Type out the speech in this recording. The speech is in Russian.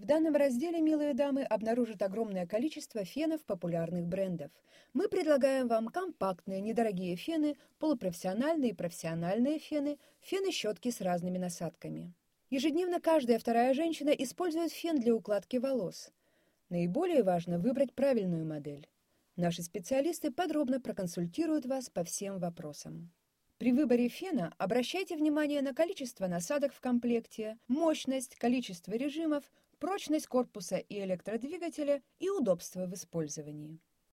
В данном разделе, милые дамы, обнаружат огромное количество фенов популярных брендов. Мы предлагаем вам компактные, недорогие фены, полупрофессиональные и профессиональные фены, фены-щетки с разными насадками. Ежедневно каждая вторая женщина использует фен для укладки волос. Наиболее важно выбрать правильную модель. Наши специалисты подробно проконсультируют вас по всем вопросам. При выборе фена обращайте внимание на количество насадок в комплекте, мощность, количество режимов, прочность корпуса и электродвигателя и удобство в использовании.